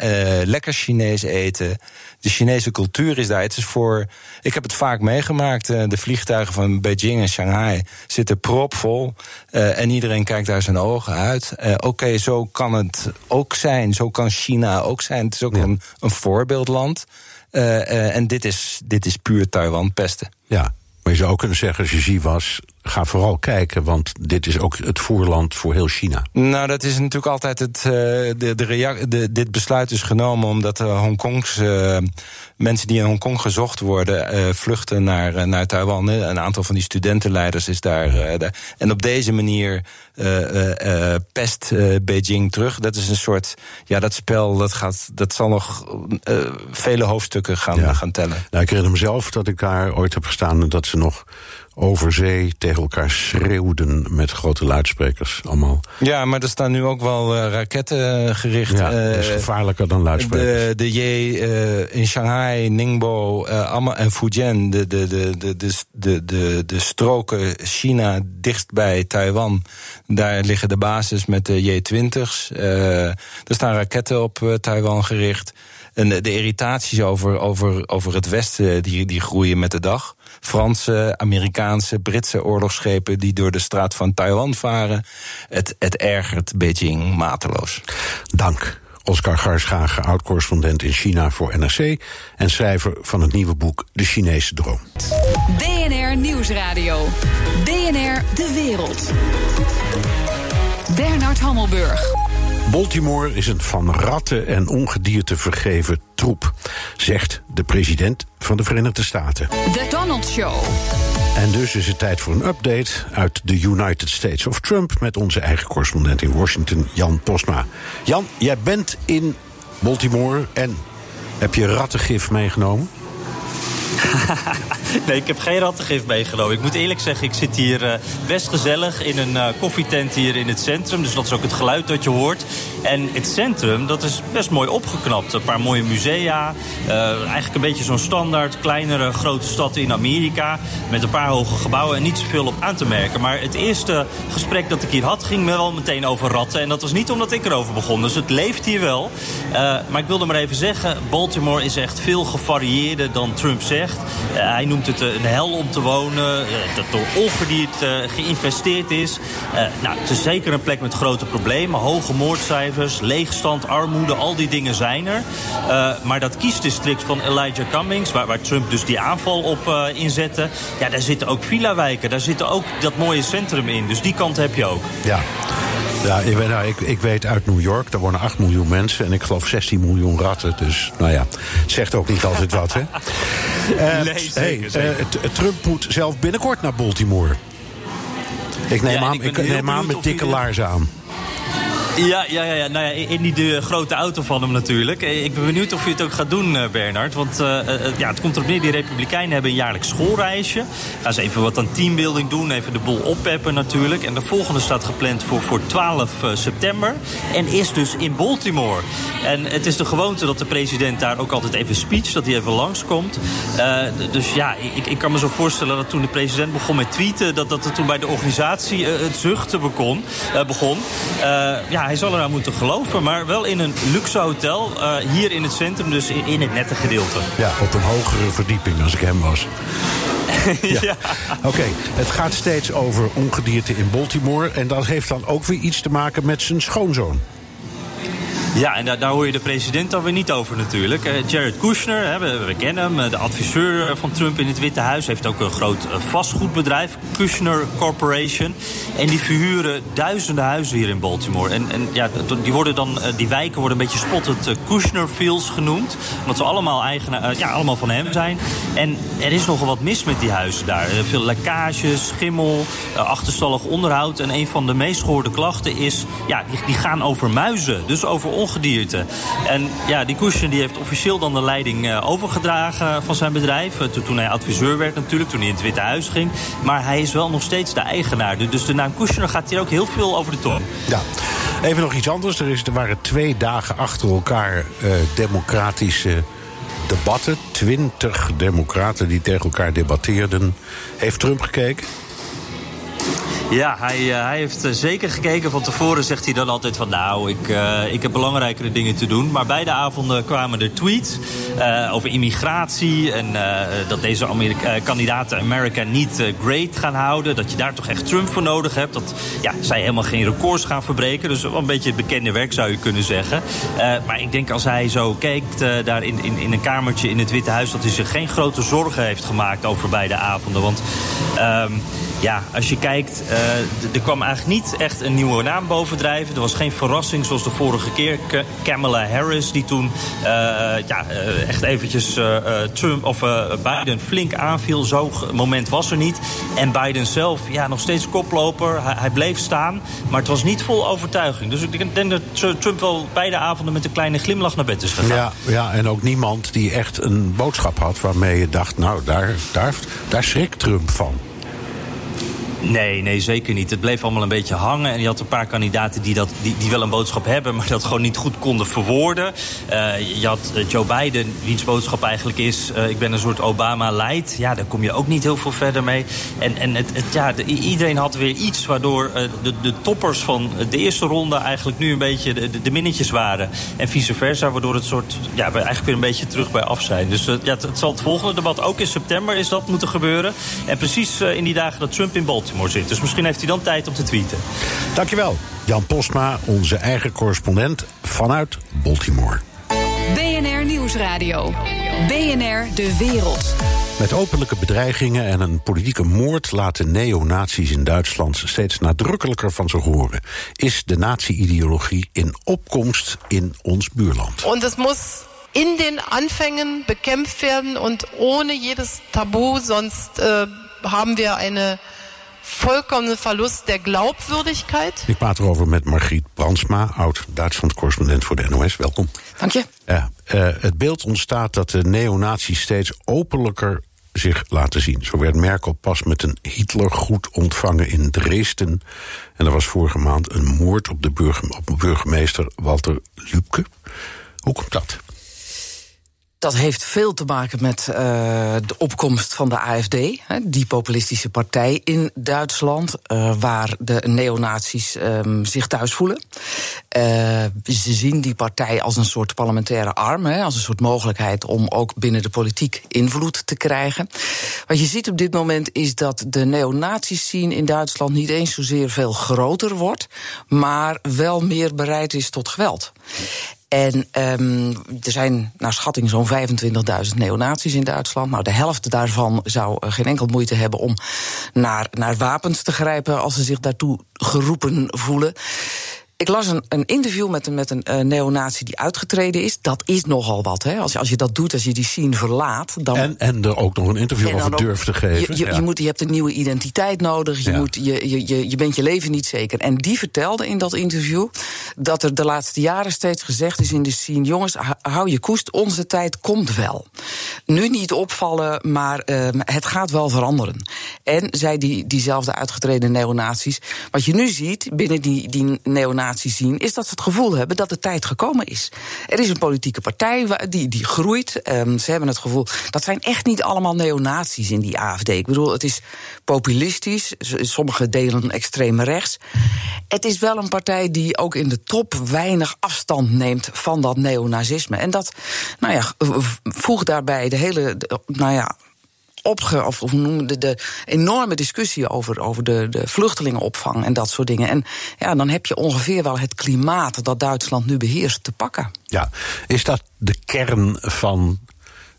lekker Chinees eten. De Chinese cultuur is daar. Het is voor. Ik heb het vaak meegemaakt. de vliegtuigen van Beijing en Shanghai zitten propvol. en iedereen kijkt daar zijn ogen uit. Uh, Oké, zo kan het ook zijn. Zo kan China ook zijn. Het is ook een, een, voorbeeldland. Uh, uh, en dit is, dit is puur Taiwan pesten. Ja, maar je zou ook kunnen zeggen, als je zie was, ga vooral kijken, want dit is ook het voorland voor heel China. Nou, dat is natuurlijk altijd het. Uh, de, de, de, dit besluit is genomen omdat de Hongkongs uh, mensen die in Hongkong gezocht worden, vluchten naar, naar Taiwan. Een aantal van die studentenleiders is daar. daar. En op deze manier pest Beijing terug. Dat is een soort. Ja, dat spel dat gaat, dat zal nog vele hoofdstukken gaan, ja. gaan tellen. Nou, ik herinner mezelf dat ik daar ooit heb gestaan en dat ze nog over zee tegen elkaar schreeuwden met grote luidsprekers. Allemaal. Ja, maar er staan nu ook wel uh, raketten uh, gericht. Ja, dat is gevaarlijker dan luidsprekers. De, de J uh, in Shanghai, Ningbo en Fujian, de, de, de, de, de, de, de stroken China dichtst bij Taiwan. Daar liggen de bases met de J-20's. er staan raketten op Taiwan gericht. En de, irritaties over, over, over het Westen die, die groeien met de dag. Franse, Amerikaanse, Britse oorlogsschepen die door de straat van Taiwan varen. Het, het ergert Beijing mateloos. Dank. Oscar Garschagen, oud-correspondent in China voor NRC en schrijver van het nieuwe boek De Chinese Droom. BNR BNR Nieuwsradio. BNR De Wereld. Bernard Hammelburg. Baltimore is een van ratten en ongedierte vergeven troep, zegt de president van de Verenigde Staten. The Donald Show. En dus is het tijd voor een update uit de United States of Trump met onze eigen correspondent in Washington, Jan Posma. Jan, jij bent in Baltimore en heb je rattengif meegenomen? nee, ik heb geen rattengif meegenomen. Ik moet eerlijk zeggen, ik zit hier uh, best gezellig in een uh, koffietent hier in het centrum. Dus dat is ook het geluid dat je hoort. En het centrum, dat is best mooi opgeknapt. Een paar mooie musea. Uh, eigenlijk een beetje zo'n standaard kleinere grote stad in Amerika. Met een paar hoge gebouwen en niet zoveel op aan te merken. Maar het eerste gesprek dat ik hier had, ging me wel meteen over ratten. En dat was niet omdat ik erover begon. Dus het leeft hier wel. maar ik wilde maar even zeggen, Baltimore is echt veel gevarieerder dan Trump zegt. Hij noemt het een hel om te wonen. dat door ongedierte geïnvesteerd is. nou, het is zeker een plek met grote problemen. Hoge moordcijfers, leegstand, armoede, al die dingen zijn er. Maar dat kiesdistrict van Elijah Cummings, waar, waar Trump dus die aanval op inzette... ja, daar zitten ook villa-wijken, daar zit ook dat mooie centrum in. Dus die kant heb je ook. Ja. Ja, ik, weet, nou, ik, ik weet uit New York, daar wonen 8 miljoen mensen... en ik geloof 16 miljoen ratten. Dus nou ja, het zegt ook niet altijd wat, hè? Uh, nee, zeker, hey, uh, Trump moet zelf binnenkort naar Baltimore. Ik neem Ja, aan, ik ik neem aan met dikke laarzen aan. Ja, ja, ja, ja. Nou ja, in die de grote auto van hem natuurlijk. Eh, Ik ben benieuwd of je het ook gaat doen, eh, Bernard. Want eh, ja, het komt erop neer, die Republikeinen hebben een jaarlijks schoolreisje. Gaan ze even wat aan teambuilding doen, even de boel oppeppen natuurlijk. En de volgende staat gepland voor, voor 12 eh, september. En is dus in Baltimore. En het is de gewoonte dat de president daar ook altijd even speech, dat hij even langskomt. D- dus ja, ik, ik kan me zo voorstellen dat toen de president begon met tweeten... dat, dat er toen bij de organisatie eh, het zuchten begon. begon. Eh, ja, hij zal eraan moeten geloven, maar wel in een luxe hotel. eh, hier in het centrum, dus in, in het nette gedeelte. Ja, op een hogere verdieping als ik hem was. ja. Oké, het gaat steeds over ongedierte in Baltimore. En dat heeft dan ook weer iets te maken met zijn schoonzoon. Ja, en daar, hoor je de president dan weer niet over natuurlijk. Eh, Jared Kushner, hè, we, kennen hem, eh, de adviseur eh, van Trump in het Witte Huis... heeft ook een groot vastgoedbedrijf, Kushner Corporation. En die verhuren duizenden huizen hier in Baltimore. En, en ja, die, worden dan, die wijken worden een beetje spottend Kushner Fields genoemd. Omdat ze allemaal, eigenaar, ja, allemaal van hem zijn. En er is nogal wat mis met die huizen daar. Veel lekkages, schimmel, achterstallig onderhoud. En een van de meest gehoorde klachten is... Ja, die, die gaan over muizen, dus over ongedierte. En ja, die Kushner die heeft officieel dan de leiding eh, overgedragen van zijn bedrijf. Eh, to- toen hij adviseur werd natuurlijk, toen hij in het Witte Huis ging. Maar hij is wel nog steeds de eigenaar. Dus de naam Kushner gaat hier ook heel veel over de tong. Ja. Even nog iets anders. Er, is, er waren twee dagen achter elkaar eh, democratische debatten. Twintig democraten die tegen elkaar debatteerden. Heeft Trump gekeken? Ja, hij, eh, hij heeft eh, zeker gekeken. Van tevoren zegt hij dan altijd van... nou, ik, eh, ik heb belangrijkere dingen te doen. Maar beide avonden kwamen er tweets over immigratie... en dat deze kandidaten America niet great gaan houden. Dat je daar toch echt Trump voor nodig hebt. Dat ja, zij helemaal geen records gaan verbreken. Dus wel een beetje het bekende werk zou je kunnen zeggen. Maar ik denk als hij zo kijkt daar in, in, in een kamertje in het Witte Huis... dat hij zich geen grote zorgen heeft gemaakt over beide avonden. Want... ehm, ja, als je kijkt, eh, er kwam eigenlijk niet echt een nieuwe naam bovendrijven. Er was geen verrassing zoals de vorige keer. Kamala Harris, die toen eh, ja, eh, echt eventjes Trump of Biden flink aanviel. Zo'n moment was er niet. En Biden zelf, ja, nog steeds koploper. Hij, hij bleef staan, maar het was niet vol overtuiging. Dus ik denk dat Trump wel beide avonden met een kleine glimlach naar bed is gegaan. Ja, ja, en ook niemand die echt een boodschap had waarmee je dacht... nou, daar, daar, daar schrikt Trump van. Nee, nee, zeker niet. Het bleef allemaal een beetje hangen. En je had een paar kandidaten die, dat, die, die wel een boodschap hebben... maar dat gewoon niet goed konden verwoorden. Eh, je had eh, Joe Biden, wiens boodschap eigenlijk is... eh, ik ben een soort Obama-light. Ja, daar kom je ook niet heel veel verder mee. En, en het, het, ja, de- iedereen had weer iets waardoor de, de toppers van de eerste ronde... eigenlijk nu een beetje de, de, minnetjes waren. En vice versa, waardoor het soort... ja, we eigenlijk weer een beetje terug bij af zijn. Dus ja, het, zal het volgende debat ook in september is dat moeten gebeuren. En precies in die dagen dat Trump in Baltimore zit. Dus misschien heeft hij dan tijd om te tweeten. Dankjewel, Jan Postma, onze eigen correspondent vanuit Baltimore. BNR Nieuwsradio. BNR De Wereld. Met openlijke bedreigingen en een politieke moord laten neonazies in Duitsland steeds nadrukkelijker van zich horen. Is de nazi-ideologie in opkomst in ons buurland? Und es muss in den Anfängen bekämpft werden und ohne jedes Tabu, sonst äh, haben wir eine vollkommene Verlust der Glaubwürdigkeit. Ik praat erover met Margriet Brandsma, oud-Duitsland-correspondent voor de NOS. Welkom. Dank je. Ja, uh, het beeld ontstaat dat de neonazies steeds openlijker zich laten zien. Zo werd Merkel pas met een Hitlergroet ontvangen in Dresden. En er was vorige maand een moord op de op burgemeester Walter Lübke. Hoe komt dat? Dat heeft veel te maken met uh, de opkomst van de AFD, die populistische partij in Duitsland, uh, waar de neonazies um, zich thuis voelen. Uh, ze zien die partij als een soort parlementaire arm, hè, als een soort mogelijkheid om ook binnen de politiek invloed te krijgen. Wat je ziet op dit moment is dat de neonazies zien in Duitsland niet eens zozeer veel groter wordt, maar wel meer bereid is tot geweld. En um, er zijn naar schatting zo'n 25.000 neonazies in Duitsland. Nou, de helft daarvan zou geen enkel moeite hebben om naar, naar wapens te grijpen als ze zich daartoe geroepen voelen. Ik las een, een interview met, met een uh, neonazi die uitgetreden is. Dat is nogal wat. Hè? Als, je, als je dat doet, als je die scene verlaat. Dan, en, en er ook nog een interview over durft te geven. Je, je, ja. je, moet, je hebt een nieuwe identiteit nodig. Je, Ja. moet, je, je, je, je bent je leven niet zeker. En die vertelde in dat interview dat er de laatste jaren steeds gezegd is in de scene: jongens, hou je koest, onze tijd komt wel. Nu niet opvallen, maar ehm, het gaat wel veranderen. En zei die, diezelfde uitgetreden neonazies. Wat je nu ziet binnen die, die zien, is dat ze het gevoel hebben dat de tijd gekomen is. Er is een politieke partij die, die groeit. Ehm, ze hebben het gevoel. Dat zijn echt niet allemaal neonazies in die AFD. Ik bedoel, het is populistisch. Sommige delen extreem rechts. Het is wel een partij die ook in de top weinig afstand neemt van dat neonazisme. En dat, nou ja, v- v- voeg daarbij de hele, nou ja opge, of hoe noem je de, de enorme discussie over, over de, de vluchtelingenopvang en dat soort dingen. En ja, dan heb je ongeveer wel het klimaat dat Duitsland nu beheerst te pakken. Ja, is dat de kern van,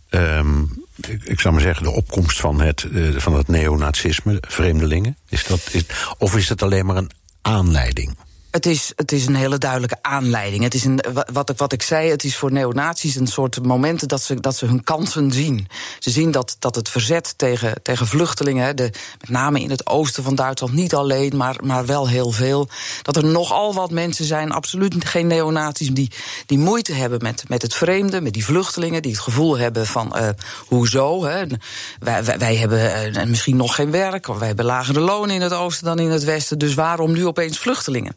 ehm, ik, ik zou maar zeggen, de opkomst van het, eh, van het neonazisme, vreemdelingen? Is dat, is, of is het alleen maar een aanleiding? Het is, het is een hele duidelijke aanleiding. Het is een, wa- wat, ik, wat ik zei, het is voor neonazies een soort momenten dat ze, dat ze hun kansen zien. Ze zien dat, dat het verzet tegen, tegen vluchtelingen, de, met name in het oosten van Duitsland, niet alleen, maar, maar wel heel veel. Dat er nogal wat mensen zijn, absoluut geen neonazies, die, die moeite hebben met, met het vreemde, met die vluchtelingen, die het gevoel hebben van uh, hoezo. Hè? Wij, wij, hebben uh, misschien nog geen werk, wij hebben lagere lonen in het oosten dan in het westen, dus waarom nu opeens vluchtelingen?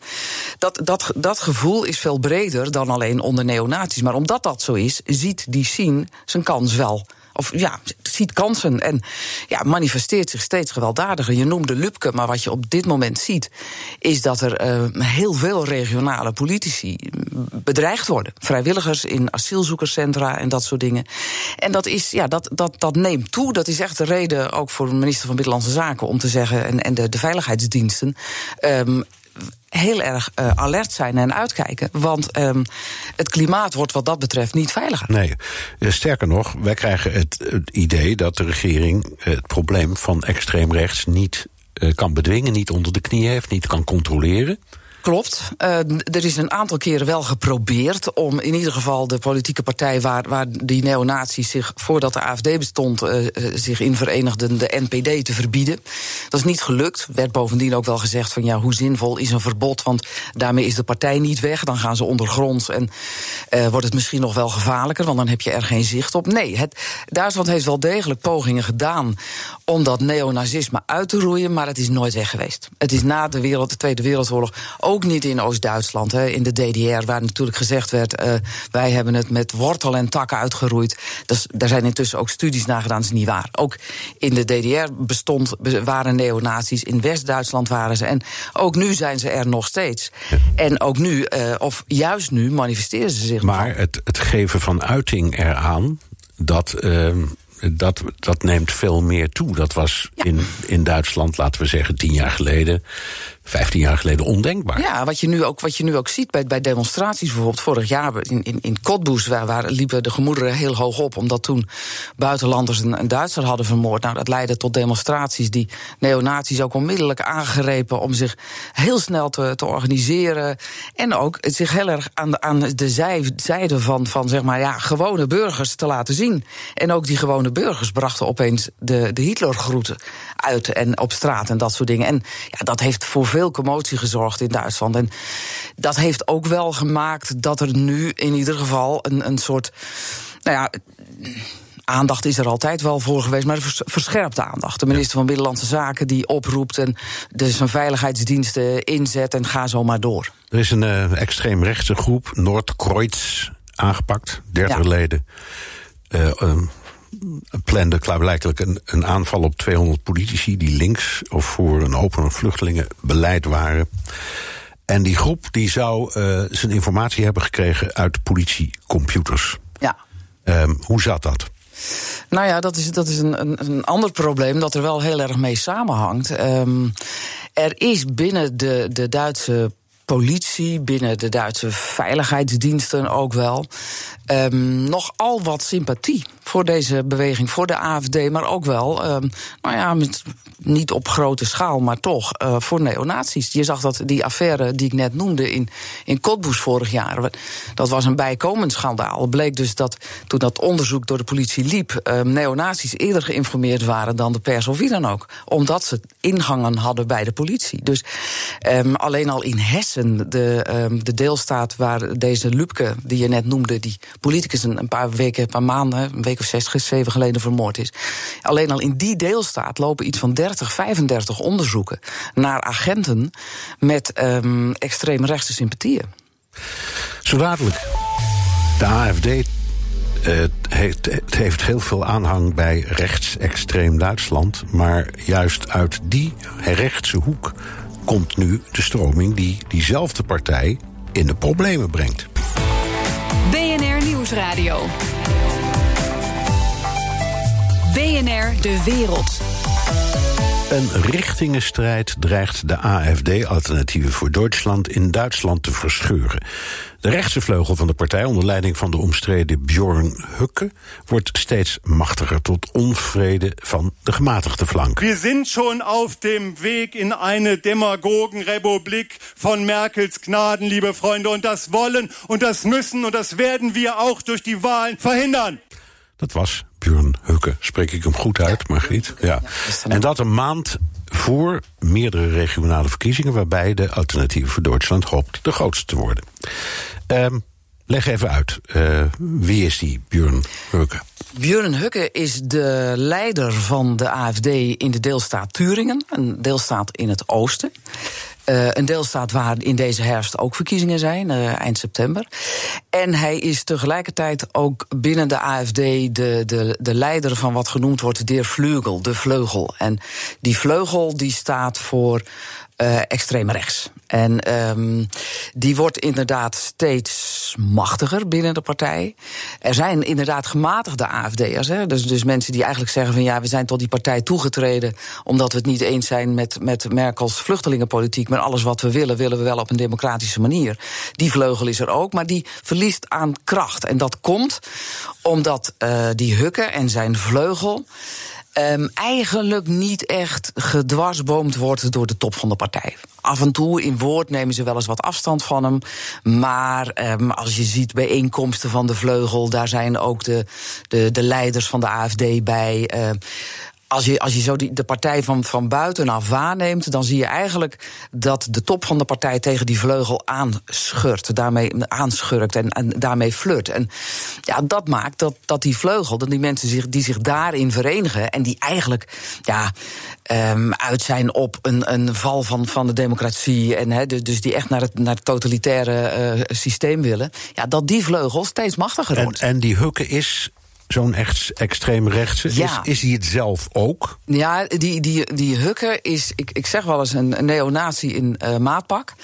Dat, dat, dat gevoel is veel breder dan alleen onder neonazies. Maar omdat dat zo is, ziet die scene zijn kans wel. Of ja, ziet kansen en ja, manifesteert zich steeds gewelddadiger. Je noemde Lupke, maar wat je op dit moment ziet, is dat er uh, heel veel regionale politici bedreigd worden. Vrijwilligers in asielzoekerscentra en dat soort dingen. En dat, is, ja, dat, dat, dat neemt toe. Dat is echt de reden ook voor de minister van Binnenlandse Zaken om te zeggen, en, en de, de veiligheidsdiensten. Um, heel erg uh, alert zijn en uitkijken. Want um, het klimaat wordt wat dat betreft niet veiliger. Nee, sterker nog, wij krijgen het, het idee dat de regering het probleem van extreem rechts niet kan bedwingen, niet onder de knie heeft, niet kan controleren. Klopt. Uh, er is een aantal keren wel geprobeerd om in ieder geval de politieke partij waar, waar die neonazies zich voordat de AFD bestond uh, zich in verenigden, de NPD te verbieden. Dat is niet gelukt. Werd bovendien ook wel gezegd van ja, hoe zinvol is een verbod? Want daarmee is de partij niet weg. Dan gaan ze ondergronds en wordt het misschien nog wel gevaarlijker, want dan heb je er geen zicht op. Nee, het, Duitsland heeft wel degelijk pogingen gedaan om dat neonazisme uit te roeien, maar het is nooit weg geweest. Het is na de, wereld, de Tweede Wereldoorlog ook niet in Oost-Duitsland, in de DDR, waar natuurlijk gezegd werd: uh, wij hebben het met wortel en tak uitgeroeid. Dus, daar zijn intussen ook studies naar gedaan, dat is niet waar. Ook in de DDR bestond, waren neonazies, in West-Duitsland waren ze. En ook nu zijn ze er nog steeds. Ja. En ook nu, uh, of juist nu, manifesteren ze zich. Maar het, het geven van uiting eraan dat. Uh, dat, dat neemt veel meer toe. Dat was in, in Duitsland, laten we zeggen, tien jaar geleden 15 jaar geleden ondenkbaar. Ja, wat je nu ook, wat je nu ook ziet bij, bij demonstraties, bijvoorbeeld vorig jaar in, in, in Cottbus, waar, waar liepen de gemoederen heel hoog op, omdat toen buitenlanders een, een Duitser hadden vermoord. Nou, dat leidde tot demonstraties die neonazies ook onmiddellijk aangrepen om zich heel snel te, te organiseren. En ook zich heel erg aan de, aan de zij, zijde van, van zeg maar, ja, gewone burgers te laten zien. En ook die gewone burgers brachten opeens de, de Hitlergroeten uit en op straat en dat soort dingen. En ja, dat heeft voor veel commotie gezorgd in Duitsland. En dat heeft ook wel gemaakt dat er nu in ieder geval een, een soort. Nou ja aandacht is er altijd wel voor geweest, maar verscherpte aandacht. De minister van Binnenlandse Zaken die oproept en dus een veiligheidsdiensten inzet en ga zo maar door. Er is een uh, extreemrechtse groep, Noordkreuz, aangepakt, 30 leden. Uh, um, plande klaarblijkelijk een, een aanval op 200 politici die links of voor een open vluchtelingenbeleid waren. En die groep die zou uh, zijn informatie hebben gekregen uit politiecomputers. Ja. Um, hoe zat dat? Nou ja, dat is, dat is een, een, een, ander probleem dat er wel heel erg mee samenhangt. Um, er is binnen de, de Duitse politie, binnen de Duitse veiligheidsdiensten ook wel, um, nogal wat sympathie voor deze beweging, voor de AFD, maar ook wel, um, nou ja, niet op grote schaal, maar toch uh, voor neonazies. Je zag dat die affaire die ik net noemde in, in Cottbus vorig jaar, dat was een bijkomend schandaal. Bleek dus dat toen dat onderzoek door de politie liep, um, eerder geïnformeerd waren dan de pers of wie dan ook, omdat ze ingangen hadden bij de politie. Dus alleen al in Hessen, de, de deelstaat waar deze Lubke, die je net noemde, die politicus een, een paar weken, een paar maanden, een week of zes, zeven geleden vermoord is. Alleen al in die deelstaat lopen iets van 30, 35 onderzoeken naar agenten met um, extreemrechtse sympathieën. Zo dadelijk. De AFD uh, heeft, het heeft heel veel aanhang bij rechtsextreem Duitsland. Maar juist uit die rechtse hoek komt nu de stroming die diezelfde partij in de problemen brengt. Nieuwsradio. BNR De Wereld. Een richtingenstrijd dreigt de AFD, Alternatieven voor Duitsland, in Duitsland te verscheuren. De rechtse vleugel van de partij, onder leiding van de omstreden Bjorn Hucke, wordt steeds machtiger tot onvrede van de gematigde flank. We zijn schon auf dem Weg in eine Demagogenrepublik von Merkels Gnaden, liebe Freunde. Und das wollen und das müssen und das werden wir auch durch die Wahlen verhindern. Dat was Björn Hukke. Spreek ik hem goed uit, Margriet? Ja. En dat een maand voor meerdere regionale verkiezingen... waarbij de Alternatieven voor Duitsland hoopt de grootste te worden. Um, leg even uit, uh, wie is die Björn Hukke? Björn Hukke is de leider van de AFD in de deelstaat Turingen, een deelstaat in het oosten. Uh, een deelstaat waar in deze herfst ook verkiezingen zijn, uh, eind september. En hij is tegelijkertijd ook binnen de AFD de, de, de leider van wat genoemd wordt de vleugel, de vleugel. En die vleugel die staat voor uh, extreem rechts. En um, die wordt inderdaad steeds machtiger binnen de partij. Er zijn inderdaad gematigde AFD'ers. Dus, dus mensen die eigenlijk zeggen van ja, we zijn tot die partij toegetreden omdat we het niet eens zijn met, met Merkels vluchtelingenpolitiek. Maar alles wat we willen, willen we wel op een democratische manier. Die vleugel is er ook, maar die verliest aan kracht. En dat komt omdat uh, die Hukke en zijn vleugel um, eigenlijk niet echt gedwarsboomd wordt door de top van de partij. Af en toe in woord nemen ze wel eens wat afstand van hem. Maar um, als je ziet bijeenkomsten van de vleugel, daar zijn ook de, de, de leiders van de AFD bij. Uh, als je, als je zo die, de partij van, van buitenaf waarneemt, dan zie je eigenlijk dat de top van de partij tegen die vleugel aanschurt, daarmee aanschurkt en, en daarmee flirt. En ja, dat maakt dat, dat die vleugel, dat die mensen zich, die zich daarin verenigen en die eigenlijk ja, um, uit zijn op een, een val van, van de democratie en he, dus die echt naar het, naar het totalitaire uh, systeem willen, ja, dat die vleugel steeds machtiger wordt. En, en die Hukke is zo'n echt extreem rechtse? Ja. Is, is hij het zelf ook? Ja, die, die, die Hukke is, ik, ik zeg wel eens, een, een neonazi in uh, maatpak.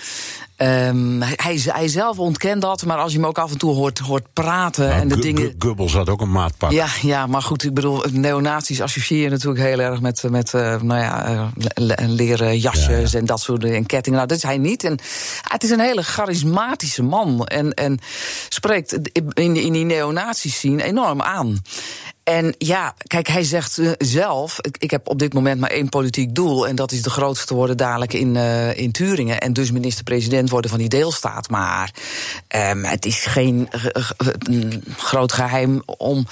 Um, hij, hij zelf ontkent dat, maar als je hem ook af en toe hoort, hoort praten nou, en de dingen. Goebbels had ook een maatpak. Ja, ja, maar goed, ik bedoel, neonazies associeer je natuurlijk heel erg met, met uh, nou ja, uh, leren jasjes ja, ja. en dat soort en kettingen. Nou, dat is hij niet. En het is een hele charismatische man en, en spreekt in, in die neonazies zien enorm aan. En ja, kijk, hij zegt uh, zelf: ik, heb op dit moment maar één politiek doel. En dat is de grootste worden dadelijk in, uh, in Turingen. En dus minister-president worden van die deelstaat. Maar um, het is geen groot geheim om.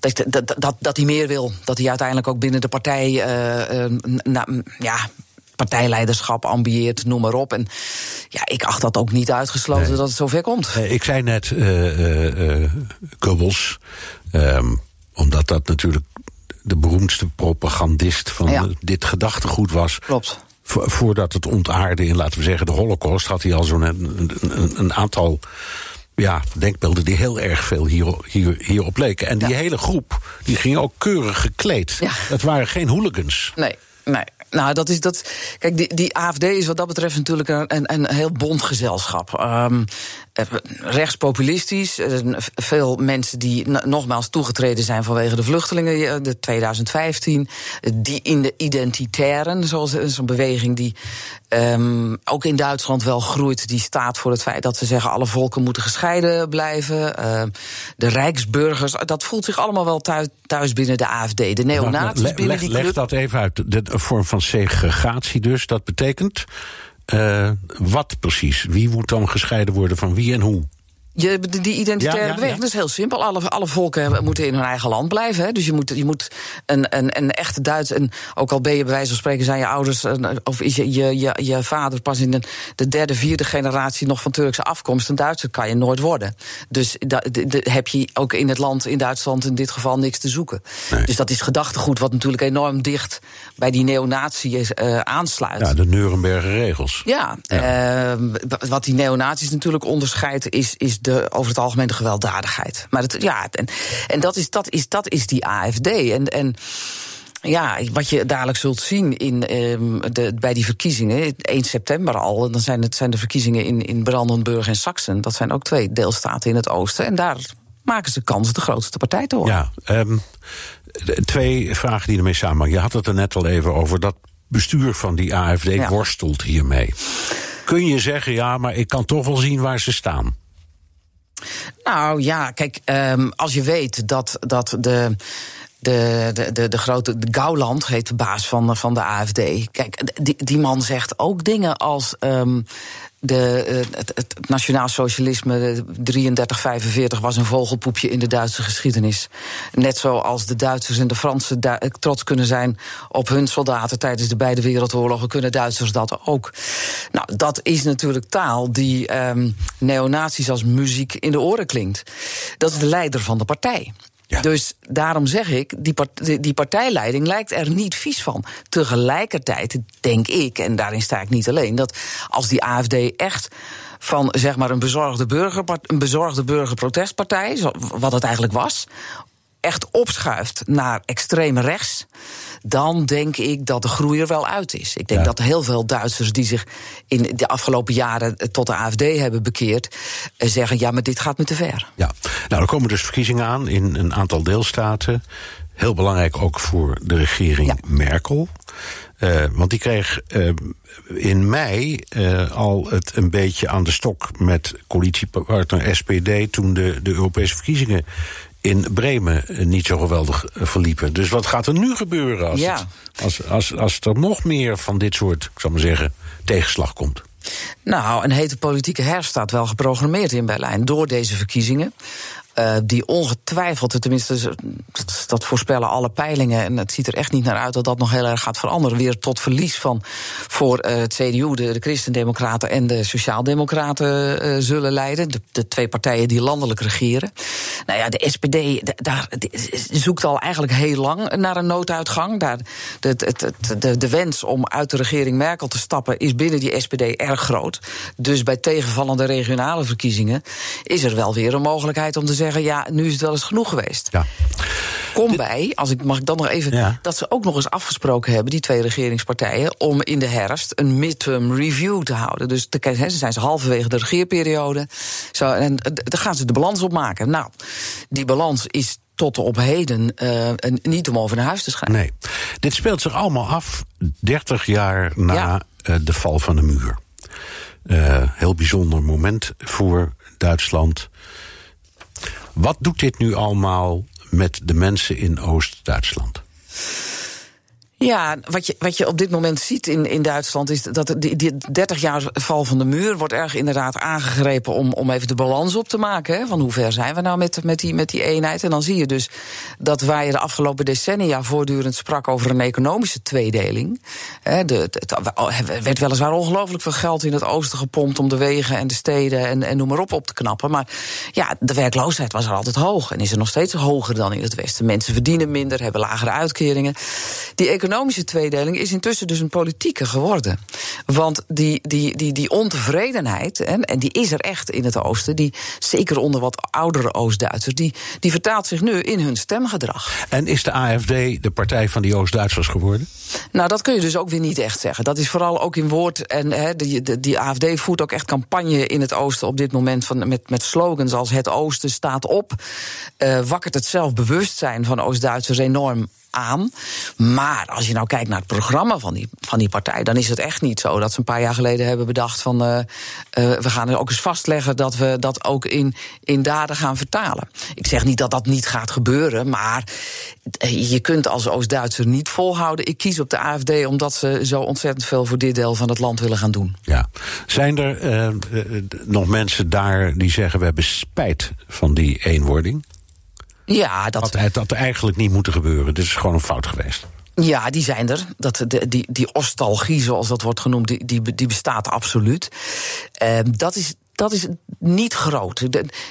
Dat, dat, dat, dat hij meer wil. Dat hij uiteindelijk ook binnen de partij. Uh, na, ja, partijleiderschap ambieert, noem maar op. En ja, ik acht dat ook niet uitgesloten nee. dat het zover komt. Ik zei net, uh, uh, Goebbels. Um, omdat dat natuurlijk de beroemdste propagandist van ja. dit gedachtegoed was. Klopt. Vo voordat het ontaarde in, laten we zeggen, de Holocaust, had hij al zo'n een, een, een, aantal ja, denkbeelden die heel erg veel hier, hier, hierop leken. En die ja. hele groep, die ging ook keurig gekleed. Ja. Het waren geen hooligans. Nee, nee. Nou, dat is dat. Kijk, die, die AFD is wat dat betreft natuurlijk een, een, een heel bond gezelschap. Um, rechtspopulistisch. Veel mensen die nogmaals toegetreden zijn vanwege de vluchtelingen, de 2015. Die in de identitairen, zoals zo'n beweging die um, ook in Duitsland wel groeit. Die staat voor het feit dat ze zeggen alle volken moeten gescheiden blijven. Uh, de Rijksburgers, dat voelt zich allemaal wel thuis, thuis binnen de AFD. De neonazis leg, binnen die club. Leg dat even uit. De vorm van segregatie dus, dat betekent... Uh, wat precies? Wie moet dan gescheiden worden van wie en hoe? Je, die identitaire Ja, ja, beweging, ja. dat is heel simpel. Alle, alle volken moeten in hun eigen land blijven. Hè. Dus je moet, je moet een, een, een echte Duits... En ook al ben je bij wijze van spreken zijn je ouders... een- of is je, je, je, je vader pas in de, de derde, vierde generatie... nog van Turkse afkomst. Een Duitser kan je nooit worden. Dus da, de, de- heb je ook in het land, in Duitsland... in dit geval niks te zoeken. Nee. Dus dat is gedachtegoed wat natuurlijk enorm dicht... bij die neonatie eh, aansluit. Ja, de Nuremberger regels. Ja, ehm, wat die neonazies natuurlijk onderscheidt, is, is de, over het algemeen de gewelddadigheid. Maar het, ja, en, en dat, is, dat, is, dat is die AFD. En, en ja, wat je dadelijk zult zien in, ehm, de, bij die verkiezingen, 1 september al, en dan zijn het zijn de verkiezingen in, in Brandenburg en Sachsen. Dat zijn ook twee deelstaten in het oosten. En daar maken ze kans de grootste partij te worden. Ja, ehm, twee vragen die ermee samenhangen. Je had het er net al even over. Dat bestuur van die AFD Ja. worstelt hiermee. Kun je zeggen, ja, maar ik kan toch wel zien waar ze staan? Nou ja, kijk, ehm, als je weet dat, dat de. De, de, de, de grote de Gauland heet de baas van, van de AFD. Kijk, die, die man zegt ook dingen als. ehm, de, eh, het, het nationaal socialisme, de 33-45, was een vogelpoepje in de Duitse geschiedenis. Net zoals de Duitsers en de Fransen eh, trots kunnen zijn op hun soldaten tijdens de beide wereldoorlogen, kunnen Duitsers dat ook. Nou, dat is natuurlijk taal die ehm neonazies als muziek in de oren klinkt. Dat is de leider van de partij. Dus daarom zeg ik, die, die- partijleiding lijkt er niet vies van. Tegelijkertijd denk ik, en daarin sta ik niet alleen, dat als die AFD echt van zeg maar een bezorgde, burger, een bezorgde burgerprotestpartij, wat het eigenlijk was, echt opschuift naar extreem rechts, dan denk ik dat de groei er wel uit is. Ik denk Ja. dat heel veel Duitsers die zich in de afgelopen jaren tot de AFD hebben bekeerd, eh, zeggen: ja, maar dit gaat me te ver. Ja, nou, er komen dus verkiezingen aan in een aantal deelstaten. Heel belangrijk ook voor de regering Ja. Merkel. Eh, want die kreeg eh, in mei al het een beetje aan de stok met coalitiepartner SPD toen de, de Europese verkiezingen in Bremen eh, niet zo geweldig eh, verliepen. Dus wat gaat er nu gebeuren als, Ja. het, als, als, als er nog meer van dit soort, ik zal maar zeggen, tegenslag komt? Nou, een hete politieke herfst staat wel geprogrammeerd in Berlijn door deze verkiezingen. Eh, die ongetwijfeld, tenminste, dat, voorspellen alle peilingen. En het ziet er echt niet naar uit dat dat nog heel erg gaat veranderen. Weer tot verlies van voor eh, het CDU, de, de Christendemocraten en de Sociaaldemocraten eh, zullen leiden. De, de twee partijen die landelijk regeren. Nou ja, de SPD daar, zoekt al eigenlijk heel lang naar een nooduitgang. Daar, de wens om uit de regering Merkel te stappen is binnen die SPD erg groot. Dus bij tegenvallende regionale verkiezingen is er wel weer een mogelijkheid om te zeggen. Zeggen: ja, nu is het wel eens genoeg geweest. Ja. Kom bij, als ik, mag ik dan nog even, Ja. dat ze ook nog eens afgesproken hebben, die twee regeringspartijen, om in de herfst een midterm review te houden. Dus te, ze zijn ze halverwege de regeerperiode. Zo, en dan gaan ze de balans opmaken. Nou, die balans is tot op heden eh, niet om over naar huis te schrijven. Nee. Dit speelt zich allemaal af 30 jaar na Ja. eh, de val van de muur. Eh, heel bijzonder moment voor Duitsland. Wat doet dit nu allemaal met de mensen in Oost-Duitsland? Ja, wat je, wat je op dit moment ziet in, in Duitsland is dat die, die 30 jaar val van de muur wordt erg inderdaad aangegrepen om, om even de balans op te maken. Hè, van hoe ver zijn we nou met, met, die, met die eenheid? En dan zie je dus dat waar je de afgelopen decennia voortdurend sprak over een economische tweedeling. Hè, de, het, er werd weliswaar ongelooflijk veel geld in het oosten gepompt om de wegen en de steden en, en noem maar op op te knappen. Maar ja, de werkloosheid was er altijd hoog en is er nog steeds hoger dan in het westen. Mensen verdienen minder, hebben lagere uitkeringen. Die economische tweedeling is intussen dus een politieke geworden. Want die, die, die, die ontevredenheid, en, en die is er echt in het oosten, die, zeker onder wat oudere Oost-Duitsers, die, die vertaalt zich nu in hun stemgedrag. En is de AFD de partij van die Oost-Duitsers geworden? Nou, dat kun je dus ook weer niet echt zeggen. Dat is vooral ook in woord. En hè, die, die, die AFD voert ook echt campagne in het oosten op dit moment. Van, met, met slogans als het oosten staat op. eh wakkert het zelfbewustzijn van Oost-Duitsers enorm Maar als je nou kijkt naar het programma van die, van die partij, dan is het echt niet zo dat ze een paar jaar geleden hebben bedacht van uh, uh, we gaan er ook eens vastleggen dat we dat ook in, in daden gaan vertalen. Ik zeg niet dat dat niet gaat gebeuren, maar je kunt als Oost-Duitser niet volhouden. Ik kies op de AFD omdat ze zo ontzettend veel voor dit deel van het land willen gaan doen. Ja. Zijn er nog mensen daar die zeggen we hebben spijt van die eenwording? Ja, dat... had dat eigenlijk niet moeten gebeuren. Dit is gewoon een fout geweest. Ja, die zijn er. Dat, de, die, die ostalgie, zoals dat wordt genoemd, die, die, die bestaat absoluut. Uh, dat is dat is niet groot.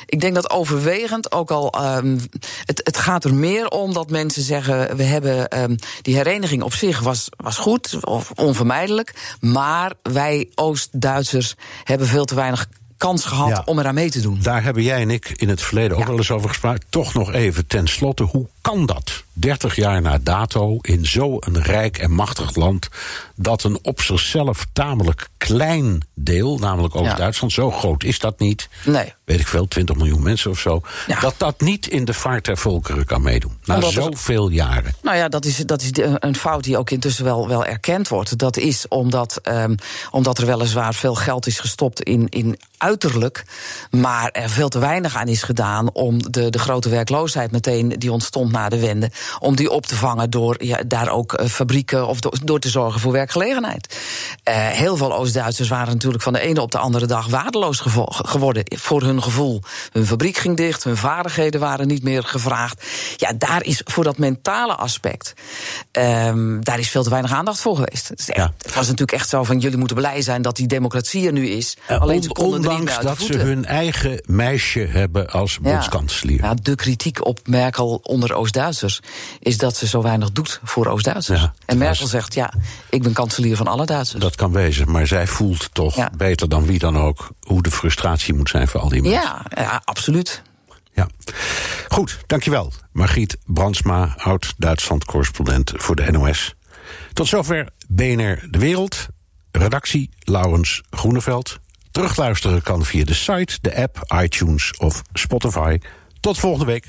Ik denk dat overwegend ook al. Um, het, het gaat er meer om dat mensen zeggen: we hebben. Um, die hereniging op zich was, was goed of onvermijdelijk. Maar wij Oost-Duitsers hebben veel te weinig kans gehad ja, om eraan mee te doen. Daar hebben jij en ik in het verleden ook wel eens over gesproken. Toch nog even ten slotte, hoe kan dat? 30 jaar na dato in zo'n rijk en machtig land... dat een op zichzelf tamelijk klein deel, namelijk Oost-Duitsland... Ja. zo groot is dat niet, nee. weet ik veel, 20 miljoen mensen of zo... dat dat niet in de vaart der volkeren kan meedoen. Na Omdat zoveel jaren. Nou ja, dat is, dat is een fout die ook intussen wel, wel erkend wordt. Dat is omdat, um, omdat er weliswaar veel geld is gestopt in, in uiterlijk... maar er veel te weinig aan is gedaan om de, de grote werkloosheid meteen... die ontstond na de wende, om die op te vangen... door ja, daar ook uh, fabrieken of door, door te zorgen voor werkgelegenheid. Uh, heel veel Oost-Duitsers waren natuurlijk van de ene op de andere dag... waardeloos geworden voor hun gevoel. Hun fabriek ging dicht, hun vaardigheden waren niet meer gevraagd. Ja, daar is voor dat mentale aspect... Um, daar is veel te weinig aandacht voor geweest. Het, echt, ja. het, was natuurlijk echt zo van, jullie moeten blij zijn... dat die democratie er nu is. Uh, Alleen ze konden ondanks dat ze hun eigen meisje hebben als bondskanselier. Ja, de kritiek op Merkel onder Oost-Duitsers is dat ze zo weinig doet voor Oost-Duitsers. Ja, en Merkel zegt, ja, ik ben kanselier van alle Duitsers. Dat kan wezen, maar zij voelt toch ja. beter dan wie dan ook... hoe de frustratie moet zijn voor al die mensen. Ja, ja absoluut. Ja. Goed, dankjewel. Margriet Brandsma, oud-Duitsland-correspondent voor de NOS. Tot zover BNR De Wereld. Redactie Laurens Groeneveld. Terugluisteren kan via de site, de app, iTunes of Spotify. Tot volgende week.